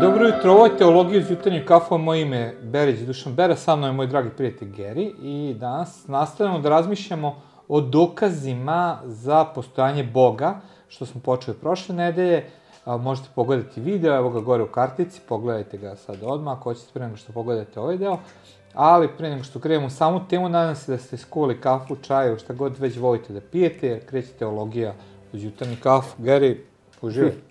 Dobro jutro, ovo je Teologija uz jutarnju kafu, moje ime je Berić Dušan Bera, sa mnom je moj dragi prijatelj Geri i danas nastavljamo da razmišljamo o dokazima za postojanje Boga, što smo počeli prošle nedelje. Možete pogledati video, evo ga gore u kartici, pogledajte ga sad odmah, ako hoćete pre nego što pogledate ovaj deo. Ali pre nego što krenemo samu temu, nadam se da ste skuli kafu, čaju, šta god već volite da pijete, jer kreće teologija uz jutarnju kafu. Geri, uživaj.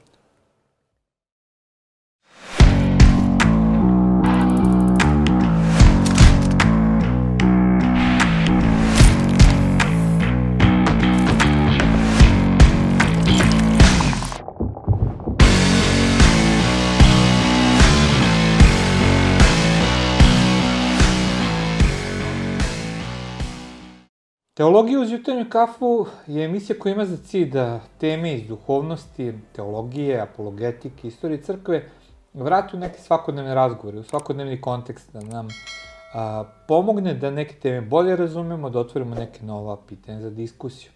Teologija uz jutarnju kafu je emisija koja ima za cilj da teme iz duhovnosti, teologije, apologetike, istorije crkve vrati u neke svakodnevne razgovore, u svakodnevni kontekst, da nam a, pomogne da neke teme bolje razumemo, da otvorimo neke nova pitanja za diskusiju.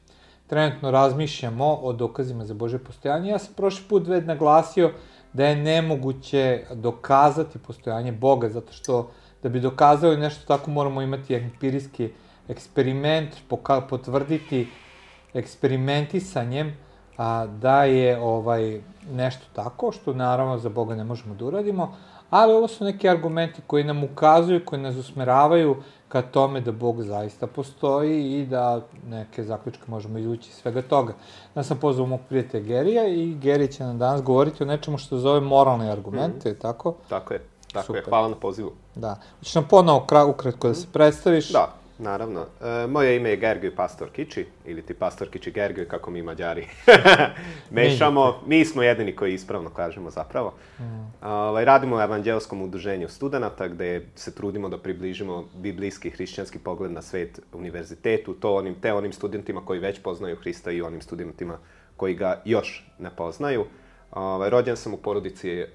Trenutno razmišljamo o dokazima za Bože postojanje. Ja sam prošli put već naglasio da je nemoguće dokazati postojanje Boga, zato što da bi dokazali nešto tako moramo imati empirijski eksperiment poka, potvrditi eksperimentisanjem a, da je ovaj nešto tako, što naravno za Boga ne možemo da uradimo, ali ovo su neki argumenti koji nam ukazuju, koji nas usmeravaju ka tome da Bog zaista postoji i da neke zaključke možemo izvući svega toga. Ja sam pozvao mog prijatelja Gerija i Geri će nam danas govoriti o nečemu što zove moralne argumente, mm -hmm. tako? Tako je, tako Super. je. Hvala na pozivu. Da. Hoćeš nam ponovo ukratko da se predstaviš? Da, Naravno. E, moje ime je Gergoj Pastor Kiči, ili ti Pastor Kiči Gergoj, kako mi mađari mešamo. Mi smo jedini koji ispravno kažemo zapravo. Mm. Ovaj, radimo u evanđelskom udruženju studenta, gde se trudimo da približimo biblijski hrišćanski pogled na svet univerzitetu, to onim, te onim studentima koji već poznaju Hrista i onim studentima koji ga još ne poznaju. Ovaj, rođen sam u porodici e,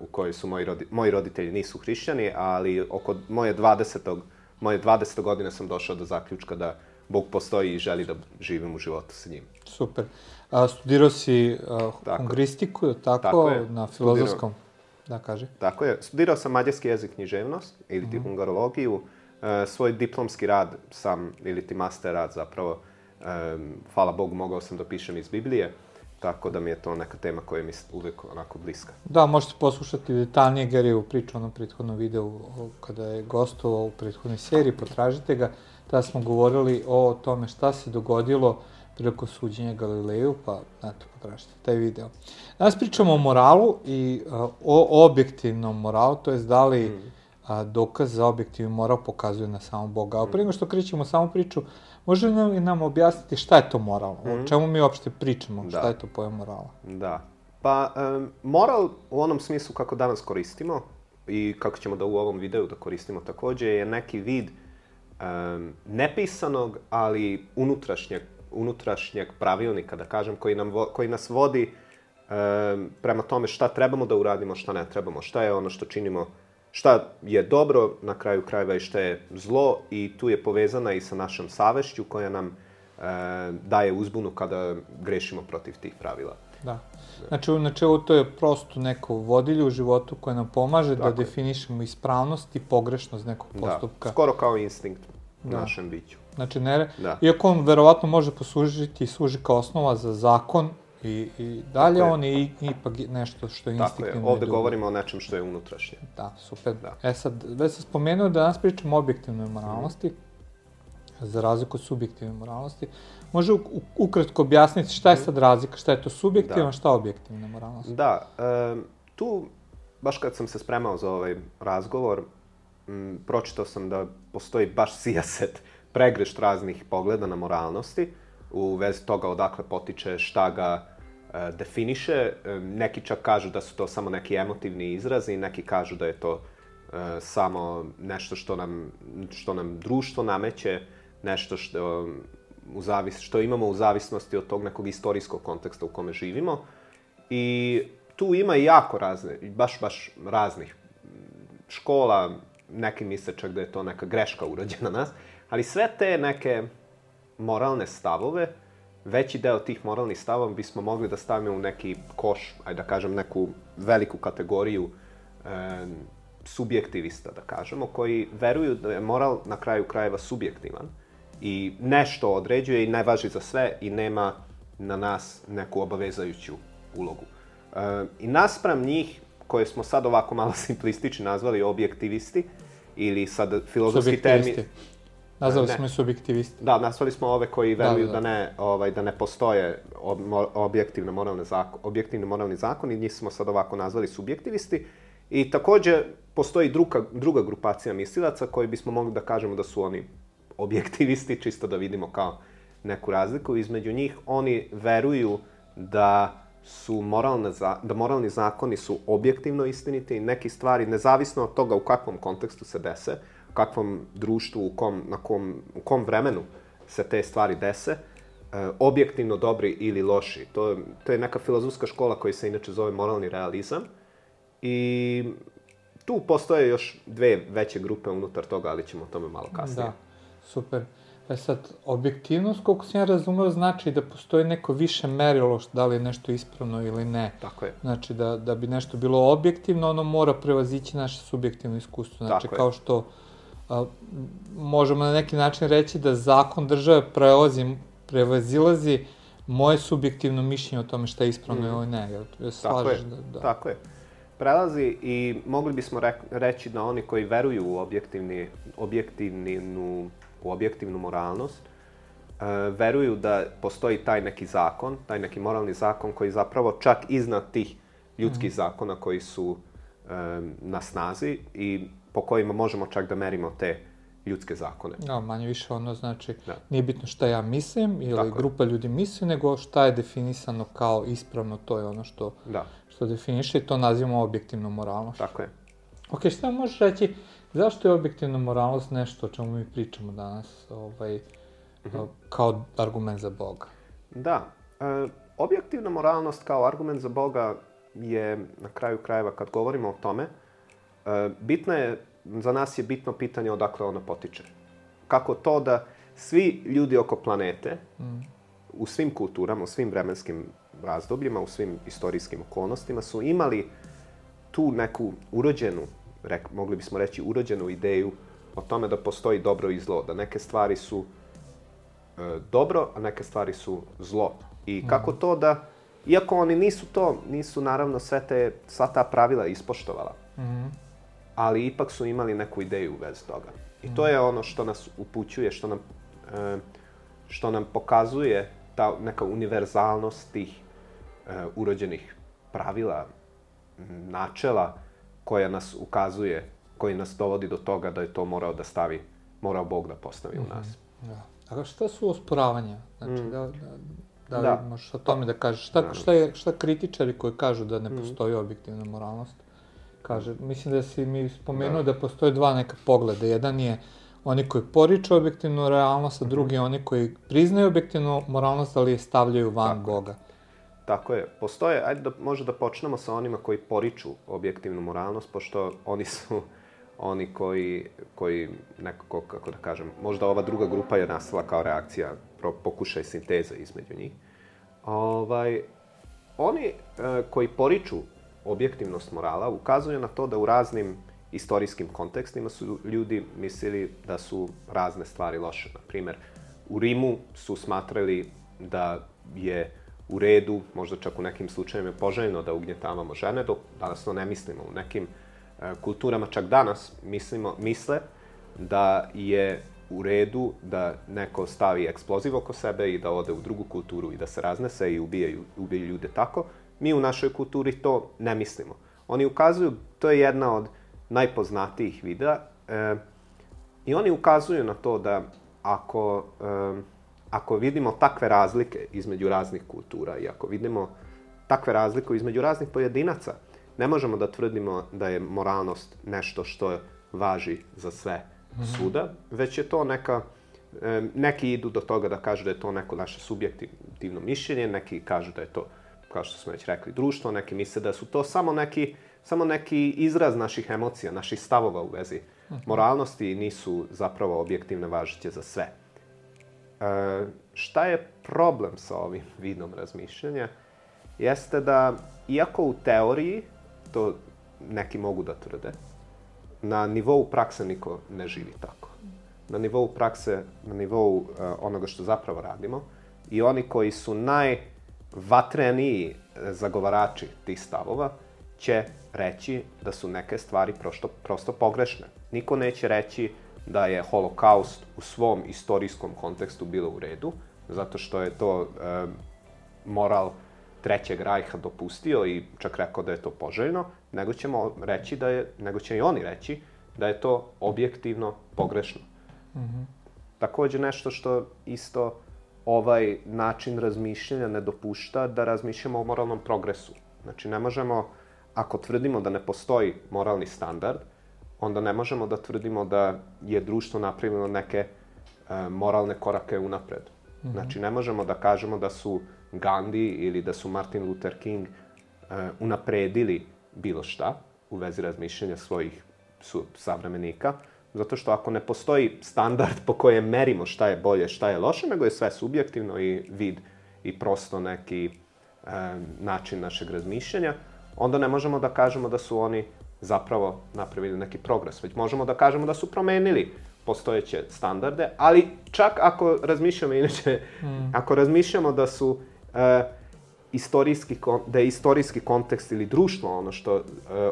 u kojoj su moji, rodi, moji roditelji nisu hrišćani, ali oko moje 20 moje 20. godine sam došao do zaključka da Bog postoji i želi da živim u životu sa njim. Super. A, studirao si a, tako. hungristiku, tako, tako je. na filozofskom, Studirao. da kaže. Tako je. Studirao sam mađarski jezik književnost, ili ti mm -hmm. hungarologiju. E, svoj diplomski rad sam, ili ti master rad zapravo, e, hvala Bogu, mogao sam da pišem iz Biblije. Tako da mi je to neka tema koja mi je uvek onako bliska. Da, možete poslušati detaljnije Garyjevu priču, onom prethodnom videu kada je gostovao u prethodnoj seriji, potražite ga. Tada smo govorili o tome šta se dogodilo preko suđenja Galileju, pa eto, potražite taj video. Danas pričamo o moralu i a, o objektivnom moralu, to je da li mm. a, dokaz za objektivni moral pokazuje na samom Boga. A pre nego što krećemo samu priču, Može li nam objasniti šta je to moral? Mm -hmm. O čemu mi uopšte pričamo? Da. Šta je to pojam morala? Da. Pa, um, moral u onom smislu kako danas koristimo i kako ćemo da u ovom videu da koristimo takođe je neki vid um, nepisanog, ali unutrašnjeg, unutrašnjeg pravilnika, da kažem, koji, nam, koji nas vodi um, prema tome šta trebamo da uradimo, šta ne trebamo, šta je ono što činimo šta je dobro na kraju krajeva i šta je zlo i tu je povezana i sa našom savešću koja nam e, daje uzbunu kada grešimo protiv tih pravila. Da. Znači, znači ovo to je prosto neko vodilje u životu koje nam pomaže Tako da definišemo ispravnost i pogrešnost nekog da. postupka. Da, skoro kao instinkt u da. našem biću. Znači, ne, da. iako on verovatno može poslužiti i služi kao osnova za zakon, I, i dalje on je ipak nešto što je instinktivno. Tako je, ovde govorimo o nečem što je unutrašnje. Da, super. Da. E sad, već sam spomenuo da danas pričamo o objektivnoj moralnosti, mm. za razliku od subjektivne moralnosti. Može ukratko objasniti šta je sad razlika, šta je to subjektivna, da. šta je objektivna moralnost? Da, e, tu, baš kad sam se spremao za ovaj razgovor, m, pročitao sam da postoji baš sijaset pregrešt raznih pogleda na moralnosti, u vezi toga odakle potiče, šta ga definiše. E, neki čak kažu da su to samo neki emotivni izrazi, neki kažu da je to e, samo nešto što nam, što nam društvo nameće, nešto što, u zavis, što imamo u zavisnosti od tog nekog istorijskog konteksta u kome živimo. I tu ima jako razne, baš, baš raznih škola, neki misle čak da je to neka greška urađena nas, ali sve te neke moralne stavove, veći deo tih moralnih stavova bismo mogli da stavimo u neki koš, ajde da kažem, neku veliku kategoriju e, subjektivista, da kažemo, koji veruju da je moral na kraju krajeva subjektivan i nešto određuje i ne važi za sve i nema na nas neku obavezajuću ulogu. E, I naspram njih, koje smo sad ovako malo simplistično nazvali objektivisti, ili sad filozofski termin... Nazvali smo i subjektivisti. Da, nazvali smo ove koji da, veruju da, da. da ne, ovaj, da ne postoje ob, objektivno moralne zakon, objektivno moralni zakon i njih smo sad ovako nazvali subjektivisti. I takođe postoji druga, druga grupacija mislilaca koji bismo mogli da kažemo da su oni objektivisti, čisto da vidimo kao neku razliku između njih. Oni veruju da su moralne, da moralni zakoni su objektivno istiniti i neki stvari, nezavisno od toga u kakvom kontekstu se dese, kakvom društvu, u kom, na kom, u kom vremenu se te stvari dese, e, objektivno dobri ili loši. To, to je neka filozofska škola koja se inače zove moralni realizam i tu postoje još dve veće grupe unutar toga, ali ćemo o tome malo kasnije. Da, super. E sad, objektivnost, koliko sam ja razumeo, znači da postoji neko više merilo da li je nešto ispravno ili ne. Tako je. Znači, da, da bi nešto bilo objektivno, ono mora prevazići naše subjektivno iskustvo. Znači, Tako kao je. što a, možemo na neki način reći da zakon države prevozi, prevazilazi moje subjektivno mišljenje o tome šta je ispravno mm. ili ne. Jel, slažeš Tako je. Da, da. Tako je. Prelazi i mogli bismo re, reći da oni koji veruju u objektivni, objektivnu u objektivnu moralnost, e, veruju da postoji taj neki zakon, taj neki moralni zakon koji zapravo čak iznad tih ljudskih mm. zakona koji su e, na snazi i po kojima možemo čak da merimo te ljudske zakone. Da, manje više ono znači, da. nije bitno šta ja mislim ili Tako grupa je. ljudi misli, nego šta je definisano kao ispravno, to je ono što, da. što definiše i to nazivamo objektivnom moralnošću. Tako je. Ok, šta možeš reći Zašto je objektivna moralnost nešto o čemu mi pričamo danas, ovaj, uh -huh. kao argument za Boga? Da. E, objektivna moralnost kao argument za Boga je, na kraju krajeva, kad govorimo o tome, bitno je, za nas je bitno pitanje odakle ona potiče. Kako to da svi ljudi oko planete, mm. u svim kulturama, u svim vremenskim razdobljima, u svim istorijskim okolnostima, su imali tu neku urođenu rek, mogli bismo reći, urođenu ideju o tome da postoji dobro i zlo, da neke stvari su e, dobro, a neke stvari su zlo. I mhm. kako to da, iako oni nisu to, nisu naravno sve te, sva ta pravila ispoštovala, mm -hmm. Ali ipak su imali neku ideju u vezi toga. I to mhm. je ono što nas upućuje, što nam, e, što nam pokazuje ta neka univerzalnost tih e, urođenih pravila, načela, koja nas ukazuje, koji nas dovodi do toga da je to morao da stavi, morao Bog da postavi mm -hmm. u nas. Da. A šta su osporavanja? Znači, mm. da, da, da, da. možeš o tome da kažeš. Šta, šta, je, šta kritičari koji kažu da ne mm. postoji objektivna moralnost? Kaže, mislim da si mi spomenuo da. da postoje dva neka pogleda. Jedan je oni koji poriču objektivnu realnost, a drugi je oni koji priznaju objektivnu moralnost, ali je stavljaju van Tako. Boga. Tako je. Postoje, ajde da možda da počnemo sa onima koji poriču objektivnu moralnost, pošto oni su oni koji, koji nekako, kako da kažem, možda ova druga grupa je nastala kao reakcija, pokušaj sinteze između njih. Ovaj, oni e, koji poriču objektivnost morala ukazuju na to da u raznim istorijskim kontekstima su ljudi mislili da su razne stvari loše. Na primer, u Rimu su smatrali da je u redu, možda čak u nekim slučajima poželjno da ugnjetavamo žene, dok danas to ne mislimo. U nekim e, kulturama čak danas mislimo, misle da je u redu da neko stavi eksploziv oko sebe i da ode u drugu kulturu i da se raznese i ubije, ubije ljude tako. Mi u našoj kulturi to ne mislimo. Oni ukazuju, to je jedna od najpoznatijih videa, e, i oni ukazuju na to da ako e, ako vidimo takve razlike između raznih kultura i ako vidimo takve razlike između raznih pojedinaca, ne možemo da tvrdimo da je moralnost nešto što važi za sve mhm. svuda, već je to neka, neki idu do toga da kažu da je to neko naše subjektivno mišljenje, neki kažu da je to, kao što smo već rekli, društvo, neki misle da su to samo neki, samo neki izraz naših emocija, naših stavova u vezi mhm. moralnosti nisu zapravo objektivne važiće za sve. E, šta je problem sa ovim vidom razmišljanja? Jeste da, iako u teoriji to neki mogu da tvrde. Na nivou prakse niko ne živi tako. Na nivou prakse, na nivou uh, onoga što zapravo radimo, i oni koji su najvatreniji zagovarači tih stavova, će reći da su neke stvari prosto, prosto pogrešne. Niko neće reći da je holokaust u svom istorijskom kontekstu bilo u redu, zato što je to e, moral Trećeg rajha dopustio i čak rekao da je to poželjno, nego ćemo reći da je, nego će i oni reći da je to objektivno pogrešno. Mm -hmm. Takođe nešto što isto ovaj način razmišljanja ne dopušta da razmišljamo o moralnom progresu. Znači, ne možemo, ako tvrdimo da ne postoji moralni standard, onda ne možemo da tvrdimo da je društvo napravilo neke e, moralne korake unapred. Mm -hmm. Znači, ne možemo da kažemo da su Gandhi ili da su Martin Luther King e, unapredili bilo šta u vezi razmišljanja svojih su, savremenika, zato što ako ne postoji standard po kojem merimo šta je bolje, šta je loše, nego je sve subjektivno i vid i prosto neki e, način našeg razmišljanja, onda ne možemo da kažemo da su oni zapravo napravili neki progres, već možemo da kažemo da su promenili postojeće standarde, ali čak ako razmišljamo, inače, mm. ako razmišljamo da su e, istorijski, da je istorijski kontekst ili društvo ono što e,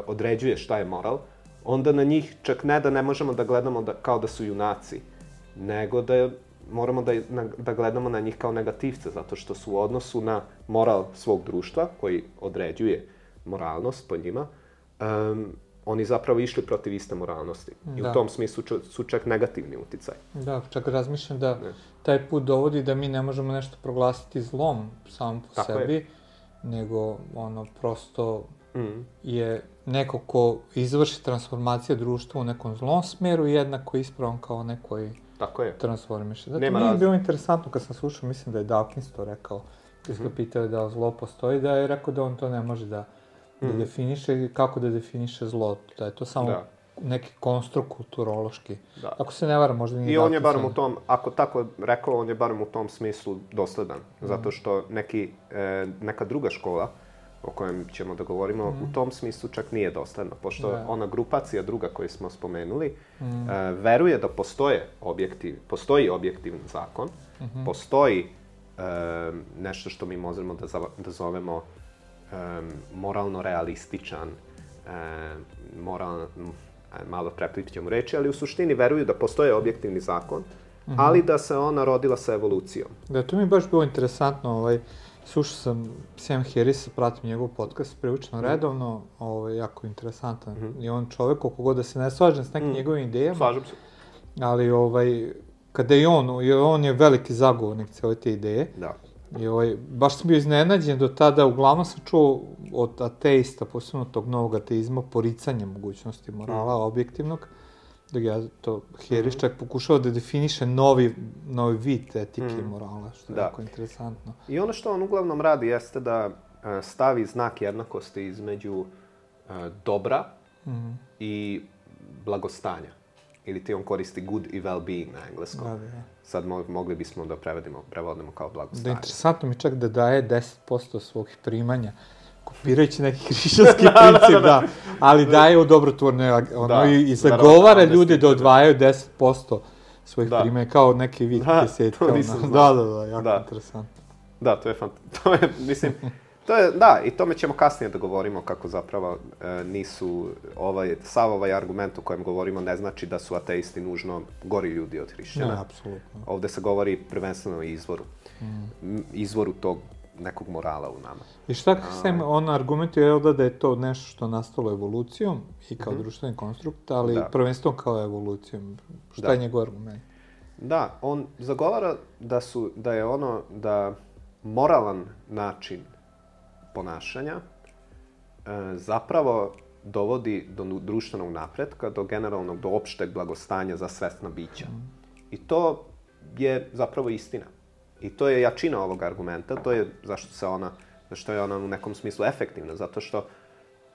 određuje šta je moral, onda na njih čak ne da ne možemo da gledamo da, kao da su junaci, nego da je, moramo da, na, da gledamo na njih kao negativce, zato što su u odnosu na moral svog društva, koji određuje moralnost po njima, um, oni zapravo išli protiv iste moralnosti. Da. I u da. tom smislu su čak negativni uticaj. Da, čak razmišljam da ne. taj put dovodi da mi ne možemo nešto proglasiti zlom sam po Tako sebi, je. nego ono prosto mm. je neko ko izvrši transformacije društva u nekom zlom smeru jednako ispravan kao neko koji Tako je. transformiše. Zato Nema mi je bilo interesantno kad sam slušao, mislim da je Dawkins to rekao, kad mm -hmm. pitao da zlo postoji, da je rekao da on to ne može da da mm. definiše kako da definiše zlo. Da je to samo da. neki konstrukt kulturološki. Da. Ako se ne varam, možda nije... I on je barem u tom, ako tako rekao, on je barem u tom smislu dosledan. Mm. Zato što neki, e, neka druga škola, o kojem ćemo da govorimo, mm. u tom smislu čak nije dosledna. Pošto da. ona grupacija druga koju smo spomenuli, mm. e, veruje da postoje objektiv, postoji objektivni zakon, mm -hmm. postoji e, nešto što mi možemo da, da zovemo um, moralno realističan, um, moral, malo preplitit ćemo reći, ali u suštini veruju da postoje objektivni zakon, mm -hmm. ali da se ona rodila sa evolucijom. Da, to mi je baš bilo interesantno, ovaj, slušao sam Sam Harris, pratim njegov podcast prilično mm. redovno, ovaj, jako interesantan. Mm -hmm. I on čovek, koliko god da se ne slažem s nekim mm. njegovim idejama. Slažem se. Ali, ovaj, kada je on, on je veliki zagovornik cele te ideje. Da. I ovaj, baš sam bio iznenađen do tada, uglavnom sam čuo od ateista, posebno tog novog ateizma, poricanje mogućnosti morala mm. objektivnog, da ja to Heriš mm. čak pokušao da definiše novi, novi vid etike mm. i morala, što je da. jako interesantno. I ono što on uglavnom radi jeste da e, stavi znak jednakosti između e, dobra mm. i blagostanja ili ti on koristi good i well-being na engleskom. Da, da. Sad mo mogli bismo da prevedemo, prevodimo kao blagostanje. Da, interesantno mi čak da daje 10% svog primanja kopirajući neki hrišćanski da, da, princip, da, da, da, ali daje u dobrotvorne, ono, da, i, i zagovara ljudi da odvajaju 10% svojih da. primanja, kao neki vid da, desetka. Da, da, da, jako da. interesantno. Da, to je fant... To je, mislim, To je, da, i tome ćemo kasnije da govorimo kako zapravo e, nisu, ovaj, sav ovaj argument o kojem govorimo ne znači da su ateisti nužno gori ljudi od hrišćana. Ne, apsolutno. Ovde se govori prvenstveno o izvoru. Mm. Izvoru tog nekog morala u nama. I šta se on argumentuje da, da je to nešto što nastalo evolucijom i kao mm -hmm. društveni konstrukt, ali da. prvenstveno kao evolucijom. Šta da. je njegov argument? Da, on zagovara da su da je ono da moralan način ponašanja e, zapravo dovodi do društvenog napretka, do generalnog, do opšteg blagostanja za svesna bića. Mm. I to je zapravo istina. I to je jačina ovog argumenta, to je zašto se ona, zašto je ona u nekom smislu efektivna, zato što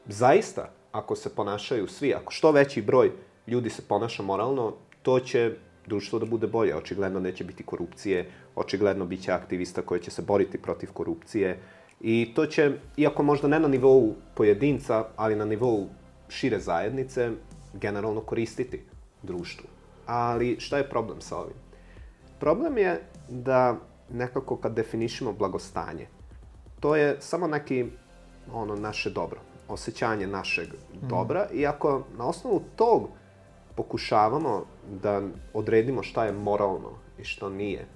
zaista, ako se ponašaju svi, ako što veći broj ljudi se ponaša moralno, to će društvo da bude bolje. Očigledno neće biti korupcije, očigledno biće aktivista koji će se boriti protiv korupcije, I to će, iako možda ne na nivou pojedinca, ali na nivou šire zajednice generalno koristiti društvu. Ali šta je problem sa ovim? Problem je da nekako kad definišemo blagostanje, to je samo neki ono naše dobro, osjećanje našeg mm. dobra i ako na osnovu tog pokušavamo da odredimo šta je moralno i što nije,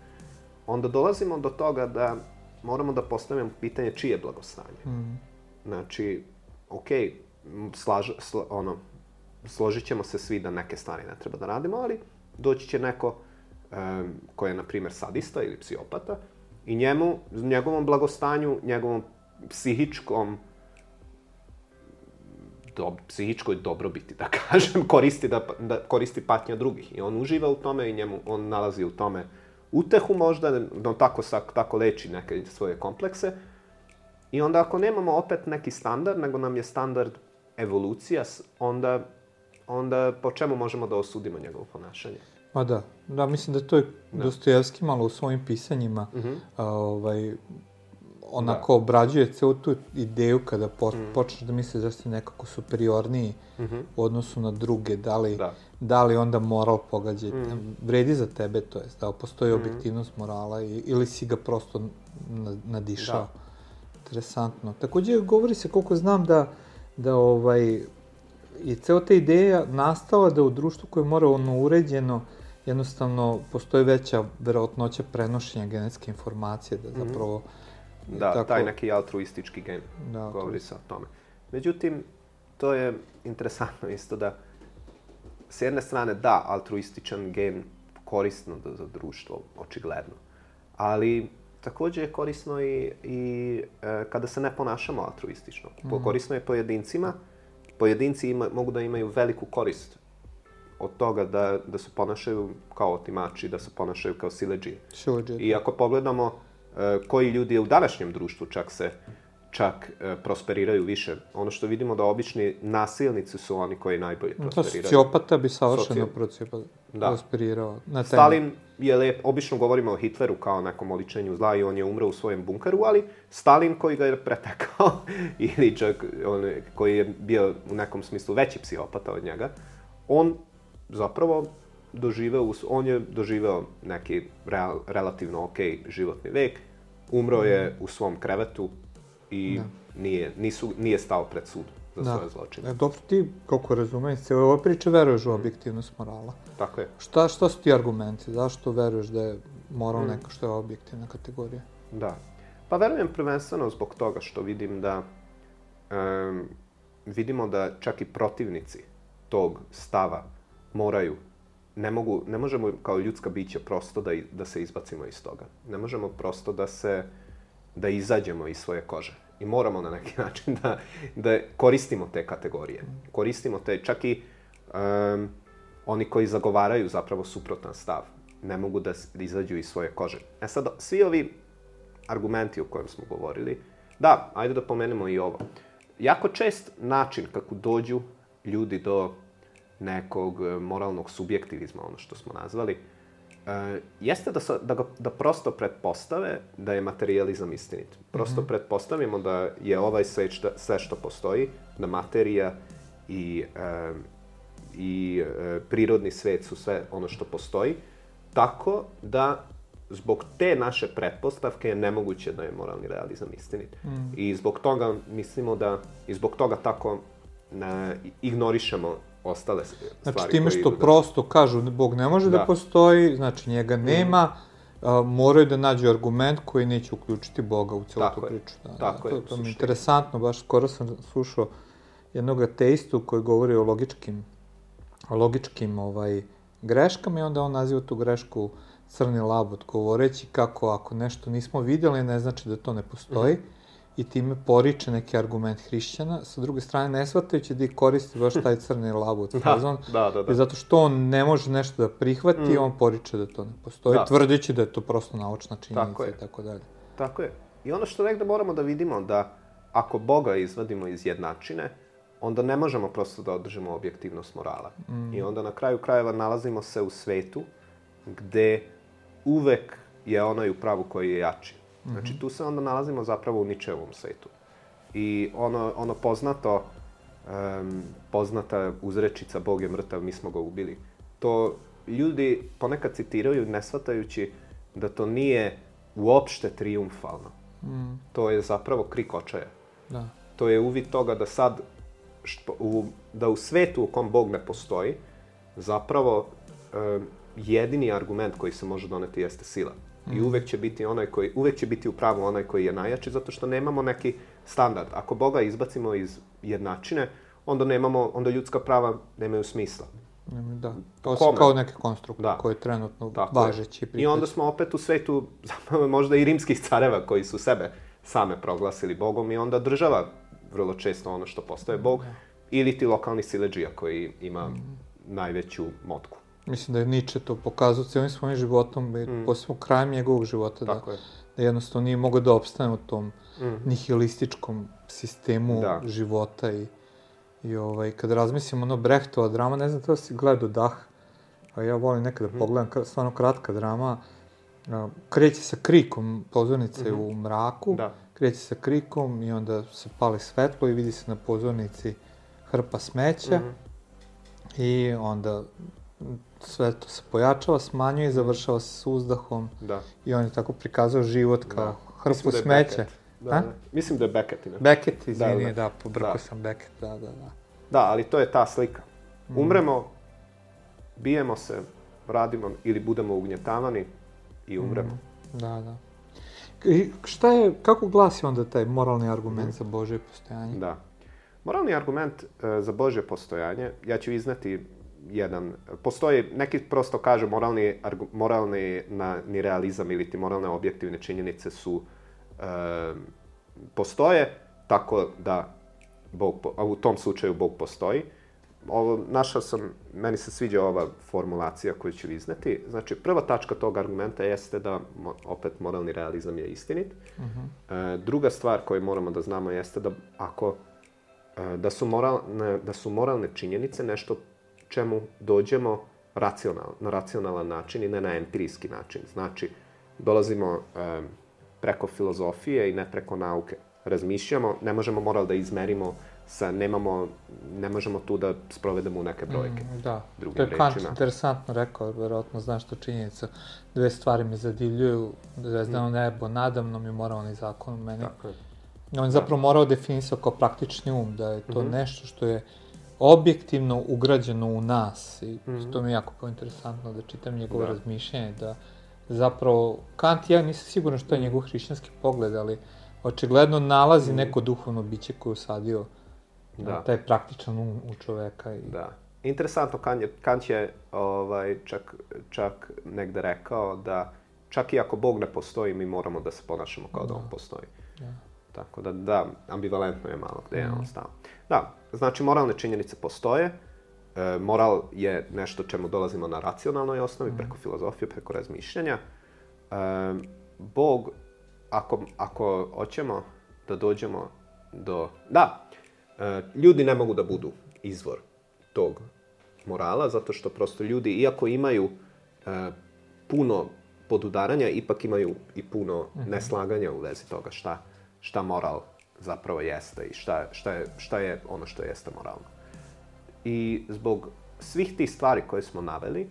onda dolazimo do toga da moramo da postavimo pitanje čije blagostanje. Mm. Znači, ok, slaž, sla, ono, složit ćemo se svi da neke stvari ne treba da radimo, ali doći će neko um, ko je, na primjer, sadista ili psihopata i njemu, njegovom blagostanju, njegovom psihičkom do, psihičkoj dobrobiti, da kažem, koristi, da, da koristi patnja drugih. I on uživa u tome i njemu, on nalazi u tome utehu možda, da on tako, tako leči neke svoje komplekse. I onda ako nemamo opet neki standard, nego nam je standard evolucija, onda, onda po čemu možemo da osudimo njegovo ponašanje? Ma da, da, mislim da to je da. Dostojevski malo u svojim pisanjima mhm. -huh. a, ovaj, onako da. obrađuje celu tu ideju kada po, mm. počneš da misliš da si nekako superiorniji mm -hmm. u odnosu na druge, da li, da. da li onda moral pogađa, mm. vredi za tebe, to jest, da postoji mm. objektivnost morala i, ili si ga prosto nadišao. Da. Interesantno. Takođe, govori se, koliko znam, da, da ovaj, je ceo ta ideja nastala da u društvu koje je moralno uređeno, jednostavno postoji veća verovatnoća prenošenja genetske informacije, da mhm. zapravo mm Da, Tako... taj neki altruistički gen da, govori se o tome. Međutim, to je interesantno isto da s jedne strane da, altruističan gen korisno da, za društvo, očigledno. Ali takođe je korisno i, i e, kada se ne ponašamo altruistično. Mm. Korisno je pojedincima. Pojedinci ima, mogu da imaju veliku korist od toga da, da se ponašaju kao otimači, da se ponašaju kao sileđije. Sileđije. I ako pogledamo E, koji ljudi u današnjem društvu čak se čak e, prosperiraju više. Ono što vidimo da obični nasilnici su oni koji najbolje prosperiraju. To sociopata bi savršeno Socijal... da. prosperirao. Na temu. Stalin je lep, obično govorimo o Hitleru kao nekom oličenju zla i on je umro u svojem bunkeru, ali Stalin koji ga je pretekao, ili čak on, koji je bio u nekom smislu veći psihopata od njega, on zapravo doživeo, on je doživeo neki real, relativno ok životni vek, umro je mhm. u svom krevetu i da. nije, nisu, nije stao pred sud za da. svoje zločine. E, dobro, ti, kako razumeš, se ove priče veruješ u objektivnost morala. Tako je. Šta, šta su ti argumenti? Zašto veruješ da je moral mm. neka što je objektivna kategorija? Da. Pa verujem prvenstveno zbog toga što vidim da um, vidimo da čak i protivnici tog stava moraju ne, mogu, ne možemo kao ljudska bića prosto da, da se izbacimo iz toga. Ne možemo prosto da se, da izađemo iz svoje kože. I moramo na neki način da, da koristimo te kategorije. Koristimo te, čak i um, oni koji zagovaraju zapravo suprotan stav, ne mogu da izađu iz svoje kože. E sad, svi ovi argumenti o kojem smo govorili, da, ajde da pomenemo i ovo. Jako čest način kako dođu ljudi do nekog e, moralnog subjektivizma, ono što smo nazvali, e, jeste da, sa, da, ga, da prosto pretpostave da je materializam istinit. Prosto mm -hmm. pretpostavimo da je ovaj sve što, sve što postoji, da materija i, e, i e, prirodni svet su sve ono što postoji, tako da zbog te naše pretpostavke je nemoguće da je moralni realizam istinit. Mm. I zbog toga mislimo da, i zbog toga tako ne, ignorišemo ostale stvari. Znači time što da... prosto kažu Bog ne može da, da postoji, znači njega mhm. nema, mm. a, moraju da nađu argument koji neće uključiti Boga u celu tu priču. Da, tako da, je, to, to mi je interesantno, baš skoro sam slušao jednog ateistu koji govori o logičkim, o logičkim ovaj, greškama i onda on naziva tu grešku crni labot, govoreći kako ako nešto nismo videli, ne znači da to ne postoji. Mm i time poriče neki argument hrišćana, sa druge strane ne shvatajući da koristi baš taj crni labut da, fazon, da, da, da. zato što on ne može nešto da prihvati, mm. on poriče da to ne postoji, da. tvrdeći da je to prosto naučna činjenica i tako dalje. Tako je. I ono što negde moramo da vidimo da ako Boga izvadimo iz jednačine, onda ne možemo prosto da održimo objektivnost morala. Mm. I onda na kraju krajeva nalazimo se u svetu gde uvek je onaj u pravu koji je jači. Znači, tu se onda nalazimo zapravo u ničevom svetu. I ono, ono poznato, um, poznata uzrečica Bog je mrtav, mi smo ga ubili. To ljudi ponekad citiraju ne shvatajući da to nije uopšte triumfalno. Mm, To je zapravo krik očaja. da. To je uvid toga da sad, što, u, da u svetu u kom Bog ne postoji, zapravo e, jedini argument koji se može doneti jeste sila. I uvek će biti onaj koji, uvek će biti u pravu onaj koji je najjači, zato što nemamo neki standard. Ako Boga izbacimo iz jednačine, onda nemamo, onda ljudska prava nemaju smisla. Mm, Da, to su kao neki konstrukt Da. koji je trenutno Tako je. važeći. I onda smo opet u svetu možda i rimskih careva koji su sebe same proglasili Bogom i onda država vrlo često ono što postaje Bog ili ti lokalni sileđija koji ima najveću motku. Mislim da je Nietzsche to pokazao cijelim svojim životom, i posebno krajem njegovog života, da, Tako je. da jednostavno nije mogao da opstane u tom Mhm. nihilističkom sistemu Da. života i, i ovaj, kad razmislim ono Brechtova drama, ne znam da si gledao Dah, a ja volim nekada Mhm. pogledam, stvarno kratka drama, kreće sa krikom, pozornica je Mhm. u mraku, Da. kreće sa krikom i onda se pali svetlo i vidi se na pozornici hrpa smeća Mhm. i onda sve to se pojačava, smanjuje i završava se s uzdahom Da. i on je tako prikazao život kao Da. hrpu da smeća. Da, A? da. Mislim da je Beckett. inače. Beckett, izvini, Da, da, da. da, pobrkao Da. sam Beckett, da, da, da. Da, ali to je ta slika. Mhm. Umremo, bijemo se, radimo ili budemo ugnjetavani i umremo. Da, da. I šta je, kako glasi onda taj moralni argument Mhm. za Božje postojanje? Da. Moralni argument e, za Božje postojanje, ja ću izneti jedan, postoji, neki prosto kažu moralni, moralni na, ni realizam ili ti moralne objektivne činjenice su, e, postoje, tako da Bog, a u tom slučaju Bog postoji. Ovo, našao sam, meni se sviđa ova formulacija koju ću izneti. Znači, prva tačka tog argumenta jeste da, opet, moralni realizam je istinit. E, druga stvar koju moramo da znamo jeste da ako e, da su moralne, da su moralne činjenice nešto čemu dođemo racional, na racionalan način i ne na empirijski način. Znači, dolazimo e, preko filozofije i ne preko nauke. Razmišljamo, ne možemo moral da izmerimo sa, nemamo, ne možemo tu da sprovedemo u neke brojke. Mm, da, drugim to je Kant rečima. interesantno rekao, verovatno znaš to činjenica. Dve stvari me zadivljuju, zvezdano nebo nadamnom i moralni zakon meni. Tako je. On je zapravo morao definisao kao praktični um, da je to Mhm. nešto što je objektivno ugrađeno u nas. I Mhm. to mi je jako bilo interesantno da čitam njegovo Da. razmišljanje, da zapravo Kant, ja nisam siguran što je Mhm. njegov hrišćanski pogled, ali očigledno nalazi neko duhovno biće koje je usadio Da. da. taj praktičan um u čoveka. I... Da. Interesantno, Kant je, Kant je ovaj, čak, čak negde rekao da čak i ako Bog ne postoji, mi moramo da se ponašamo kao da, on postoji. Da. Tako da, da, ambivalentno je malo gde je on stao. Da, znači moralne činjenice postoje, e, moral je nešto čemu dolazimo na racionalnoj osnovi, preko filozofije, preko razmišljanja. E, Bog, ako, ako hoćemo da dođemo do... Da, e, ljudi ne mogu da budu izvor tog morala, zato što prosto ljudi, iako imaju e, puno podudaranja, ipak imaju i puno neslaganja u vezi toga šta, šta moral zapravo jeste i šta, šta, je, šta je ono što jeste moralno. I zbog svih tih stvari koje smo naveli,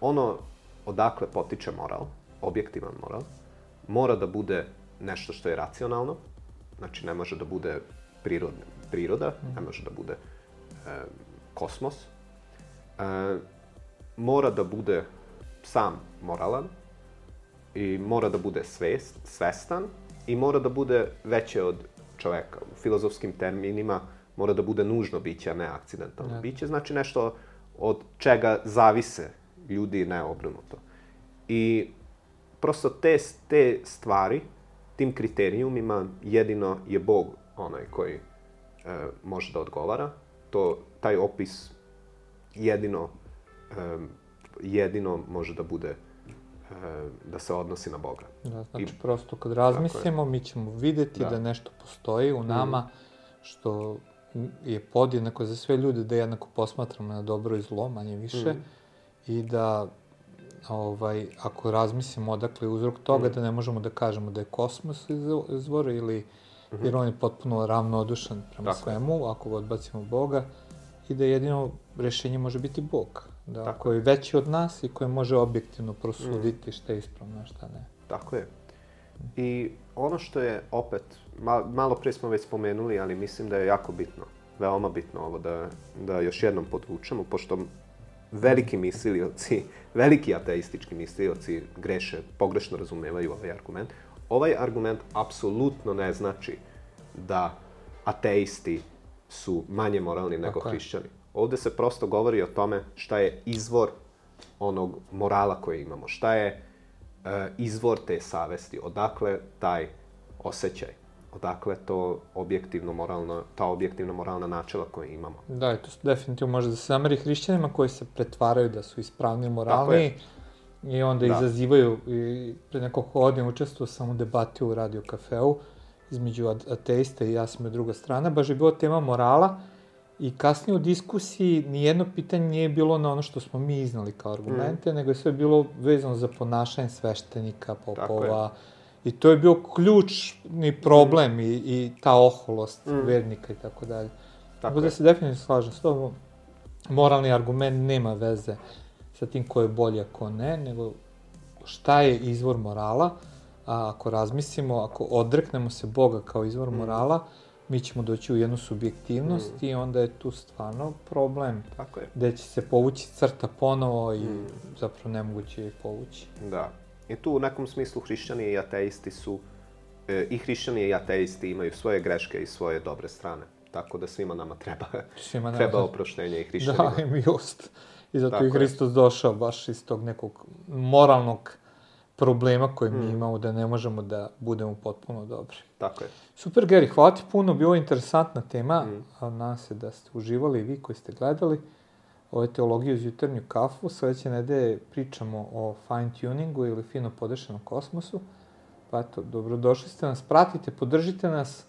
ono odakle potiče moral, objektivan moral, mora da bude nešto što je racionalno, znači ne može da bude prirod, priroda, ne može da bude e, kosmos, e, mora da bude sam moralan i mora da bude svest, svestan i mora da bude veće od čoveka. U filozofskim terminima mora da bude nužno biće, a ne akcidentalno Da. biće. Znači nešto od čega zavise ljudi, ne obrnuto. I prosto te, te stvari, tim kriterijumima, jedino je Bog onaj koji e, može da odgovara. To, taj opis jedino, e, jedino može da bude da se odnosi na Boga. Da, znači I- prosto kad razmislimo, mi ćemo videti Da. da. nešto postoji u nama, što je podjednako za sve ljude da jednako posmatramo na dobro i zlo, manje više, Mhm. i da ovaj, ako razmislimo odakle je uzrok toga, Mhm. da ne možemo da kažemo da je kosmos izvo- izvor ili -hmm. jer on je potpuno ravnodušan prema Tako je. svemu, ako ga odbacimo Boga, i da jedino rešenje može biti Bog, da, Tako koji je veći od nas i koji može objektivno prosuditi šta je ispravno, a šta ne. Tako je. I ono što je opet, ma, malo pre smo već spomenuli, ali mislim da je jako bitno, veoma bitno ovo da, da još jednom podvučemo, pošto veliki mislioci, veliki ateistički mislioci greše, pogrešno razumevaju ovaj argument. Ovaj argument apsolutno ne znači da ateisti su manje moralni nego hrišćani. Ovde se prosto govori o tome šta je izvor onog morala koje imamo, šta je e, izvor te savesti, odakle taj osjećaj, odakle to objektivno moralno, ta objektivno moralna načela koje imamo. Da, i to definitivno može da se zameri hrišćanima koji se pretvaraju da su ispravni, moralni i onda Da. izazivaju, i pre nekoliko godina učestvovao sam u debati u Radio Kafeu između at- ateista i ja sam druga strana, baš je bila tema morala i kasnije u diskusiji nijedno pitanje nije bilo na ono što smo mi iznali kao argumente, nego je sve bilo vezano za ponašanje sveštenika, popova, I to je bio ključni problem i, i ta oholost Mm. vernika i tako dalje. Tako Tako da se definitivno slažem s tobom. Moralni argument nema veze sa tim ko je bolji, a ko ne, nego šta je izvor morala, a ako razmislimo, ako odreknemo se Boga kao izvor Mm. morala, mi ćemo doći u jednu subjektivnost i onda je tu stvarno problem Tako je. gde će se povući crta ponovo i Mm. zapravo nemoguće je povući. Da. I tu u nekom smislu hrišćani i ateisti su, e, i hrišćani i ateisti imaju svoje greške i svoje dobre strane. Tako da svima nama treba, Svima treba nama- oproštenje i hrišćanima. Da, i milost. I zato Tako je. Hristos došao baš iz tog nekog moralnog problema koji mi Mm. imamo, da ne možemo da budemo potpuno dobri. Tako je. Super, Geri, hvala ti puno, bilo je interesantna tema, Mm. nadam se da ste uživali i vi koji ste gledali. Ovo je teologija uz jutarnju kafu, sledeće nedelje pričamo o fine tuningu ili fino podešenom kosmosu. Pa eto, dobrodošli ste nas, pratite, podržite nas,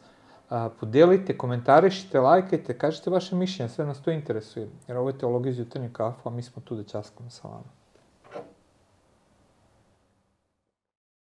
a, podelite, komentarišite, lajkajte, kažite vaše mišljenje, sve nas to interesuje. Jer ovo je teologija uz jutarnju kafu, a mi smo tu da ćaskamo sa vama.